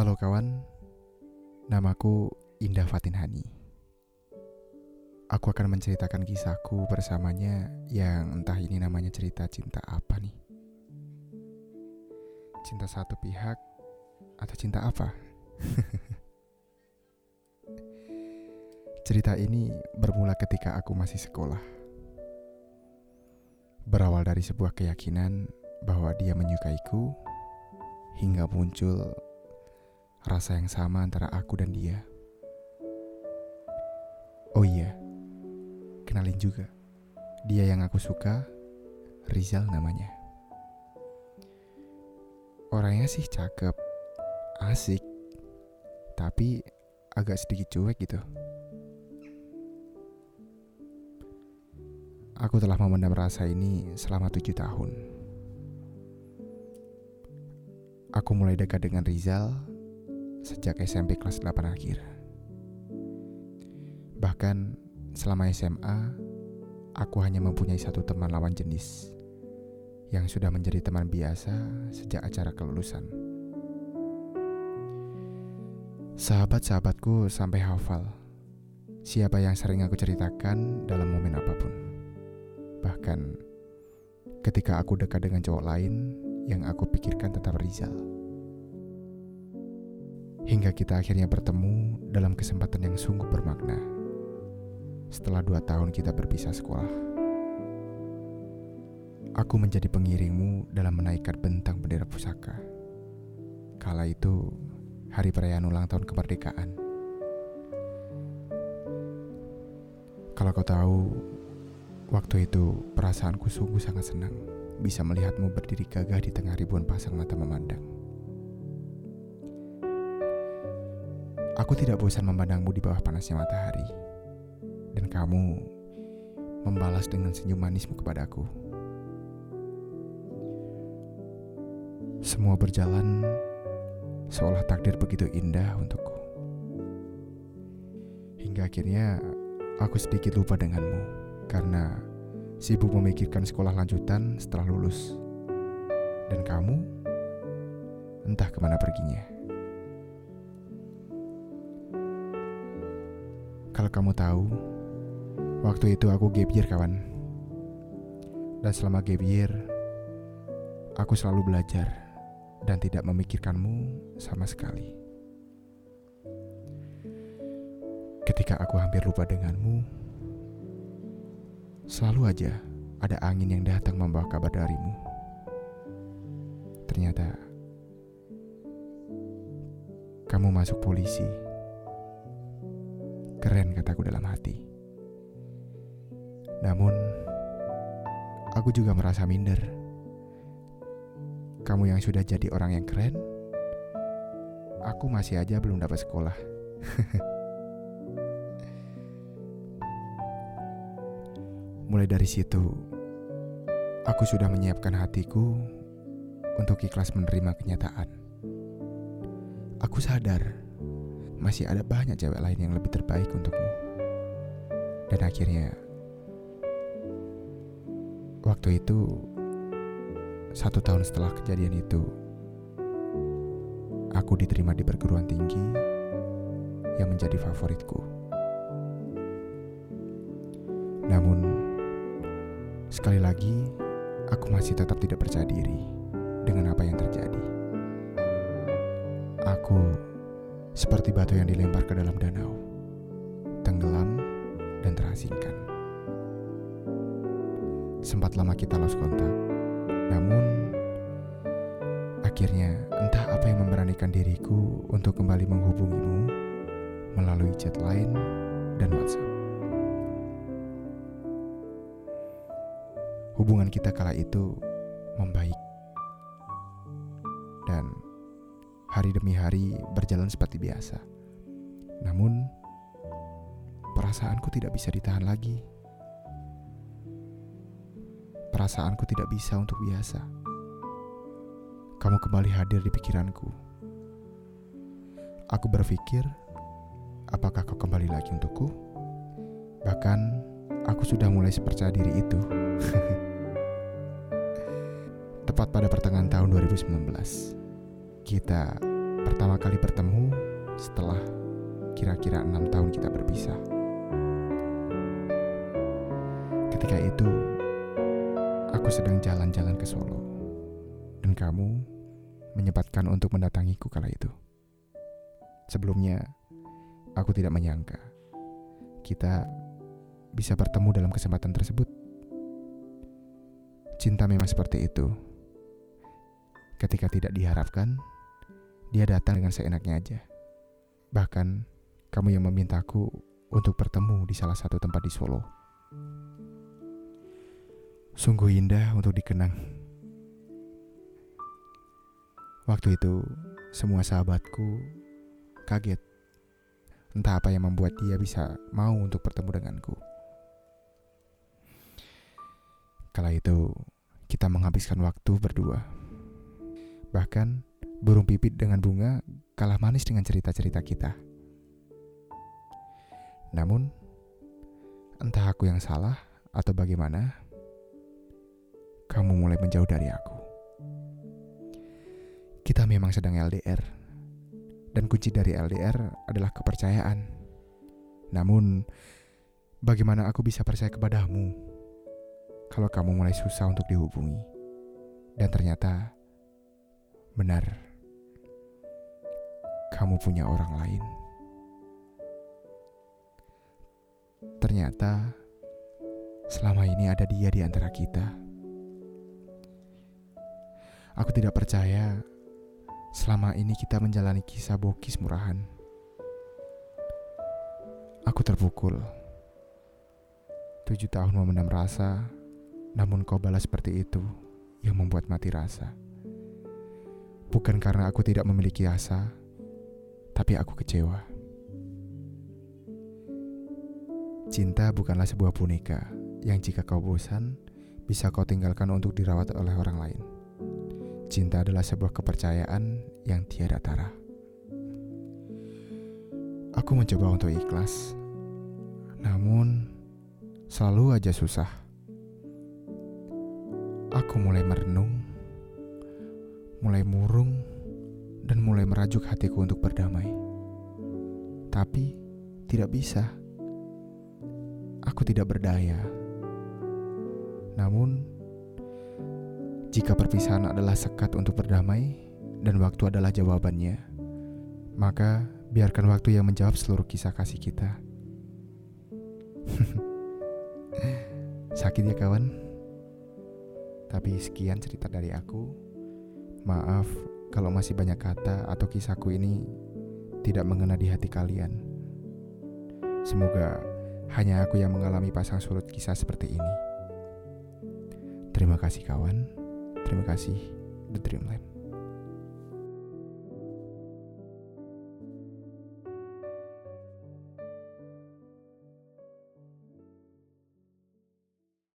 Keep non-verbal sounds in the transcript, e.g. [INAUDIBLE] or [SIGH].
Halo kawan, namaku Indah Fatin Hani. Aku akan menceritakan kisahku bersamanya yang entah ini namanya cerita cinta apa nih. Cinta satu pihak atau cinta apa? [LAUGHS] cerita ini bermula ketika aku masih sekolah. Berawal dari sebuah keyakinan bahwa dia menyukaiku hingga muncul rasa yang sama antara aku dan dia. Oh iya, kenalin juga. Dia yang aku suka, Rizal namanya. Orangnya sih cakep, asik, tapi agak sedikit cuek gitu. Aku telah memendam rasa ini selama tujuh tahun. Aku mulai dekat dengan Rizal sejak SMP kelas 8 akhir. Bahkan selama SMA, aku hanya mempunyai satu teman lawan jenis yang sudah menjadi teman biasa sejak acara kelulusan. Sahabat-sahabatku sampai hafal siapa yang sering aku ceritakan dalam momen apa pun. Bahkan ketika aku dekat dengan cowok lain yang aku pikirkan tetap Rizal. Hingga kita akhirnya bertemu dalam kesempatan yang sungguh bermakna. Setelah dua tahun kita berpisah sekolah. Aku menjadi pengiringmu dalam menaikkan bentang bendera pusaka. Kala itu hari perayaan ulang tahun kemerdekaan. Kalau kau tahu, waktu itu perasaanku sungguh sangat senang bisa melihatmu berdiri gagah di tengah ribuan pasang mata memandang. Aku tidak bosan memandangmu di bawah panasnya matahari. Dan kamu membalas dengan senyum manismu kepadaku. Semua berjalan seolah takdir begitu indah untukku. Hingga akhirnya aku sedikit lupa denganmu karena sibuk memikirkan sekolah lanjutan setelah lulus. Dan kamu entah ke mana perginya. Kalau kamu tahu, waktu itu aku gap year kawan. Dan selama gap year, aku selalu belajar dan tidak memikirkanmu sama sekali. Ketika aku hampir lupa denganmu, selalu aja ada angin yang datang membawa kabar darimu. Ternyata kamu masuk polisi. Keren kataku dalam hati. Namun, aku juga merasa minder. Kamu yang sudah jadi orang yang keren, aku masih aja belum dapat sekolah. [LAUGHS] Mulai dari situ, aku sudah menyiapkan hatiku untuk ikhlas menerima kenyataan. Aku sadar masih ada banyak cewek lain yang lebih terbaik untukmu. Dan akhirnya, waktu itu, satu tahun setelah kejadian itu, aku diterima di perguruan tinggi yang menjadi favoritku. Namun, sekali lagi, aku masih tetap tidak percaya diri dengan apa yang terjadi. Aku seperti batu yang dilempar ke dalam danau, tenggelam dan terasingkan. Sempat lama kita lost kontak, namun akhirnya entah apa yang memberanikan diriku untuk kembali menghubungimu melalui chat lain dan WhatsApp. Hubungan kita kala itu hari demi hari berjalan seperti biasa. Namun, perasaanku tidak bisa ditahan lagi. Perasaanku tidak bisa untuk biasa. Kamu kembali hadir di pikiranku. Aku berpikir, apakah kau kembali lagi untukku? Bahkan, aku sudah mulai sepercaya diri itu. [LAUGHS] Tepat pada pertengahan tahun 2019 kita pertama kali bertemu setelah kira-kira enam tahun kita berpisah. Ketika itu, aku sedang jalan-jalan ke Solo, dan kamu menyempatkan untuk mendatangiku kala itu. Sebelumnya, aku tidak menyangka kita bisa bertemu dalam kesempatan tersebut. Cinta memang seperti itu. Ketika tidak diharapkan, dia datang dengan seenaknya aja. Bahkan, kamu yang memintaku untuk bertemu di salah satu tempat di Solo. Sungguh indah untuk dikenang. Waktu itu, semua sahabatku kaget. Entah apa yang membuat dia bisa mau untuk bertemu denganku. Kala itu, kita menghabiskan waktu berdua. Bahkan, burung pipit dengan bunga kalah manis dengan cerita-cerita kita. Namun, entah aku yang salah atau bagaimana, kamu mulai menjauh dari aku. Kita memang sedang LDR, dan kunci dari LDR adalah kepercayaan. Namun, bagaimana aku bisa percaya kepadamu? kalau kamu mulai susah untuk dihubungi. Dan ternyata benar, kamu punya orang lain. Ternyata selama ini ada dia di antara kita. Aku tidak percaya selama ini kita menjalani kisah bokis murahan. Aku terpukul. Tujuh tahun memendam rasa namun kau balas seperti itu yang membuat mati rasa. Bukan karena aku tidak memiliki asa, tapi aku kecewa. Cinta bukanlah sebuah boneka yang jika kau bosan, bisa kau tinggalkan untuk dirawat oleh orang lain. Cinta adalah sebuah kepercayaan yang tiada tara. Aku mencoba untuk ikhlas, namun selalu aja susah. Aku mulai merenung, mulai murung, dan mulai merajuk hatiku untuk berdamai. Tapi tidak bisa. Aku tidak berdaya. Namun, jika perpisahan adalah sekat untuk berdamai dan waktu adalah jawabannya, maka biarkan waktu yang menjawab seluruh kisah kasih kita. [LAUGHS] Sakit ya kawan? Tapi sekian cerita dari aku. Maaf kalau masih banyak kata atau kisahku ini tidak mengena di hati kalian. Semoga hanya aku yang mengalami pasang surut kisah seperti ini. Terima kasih kawan. Terima kasih The Dreamland.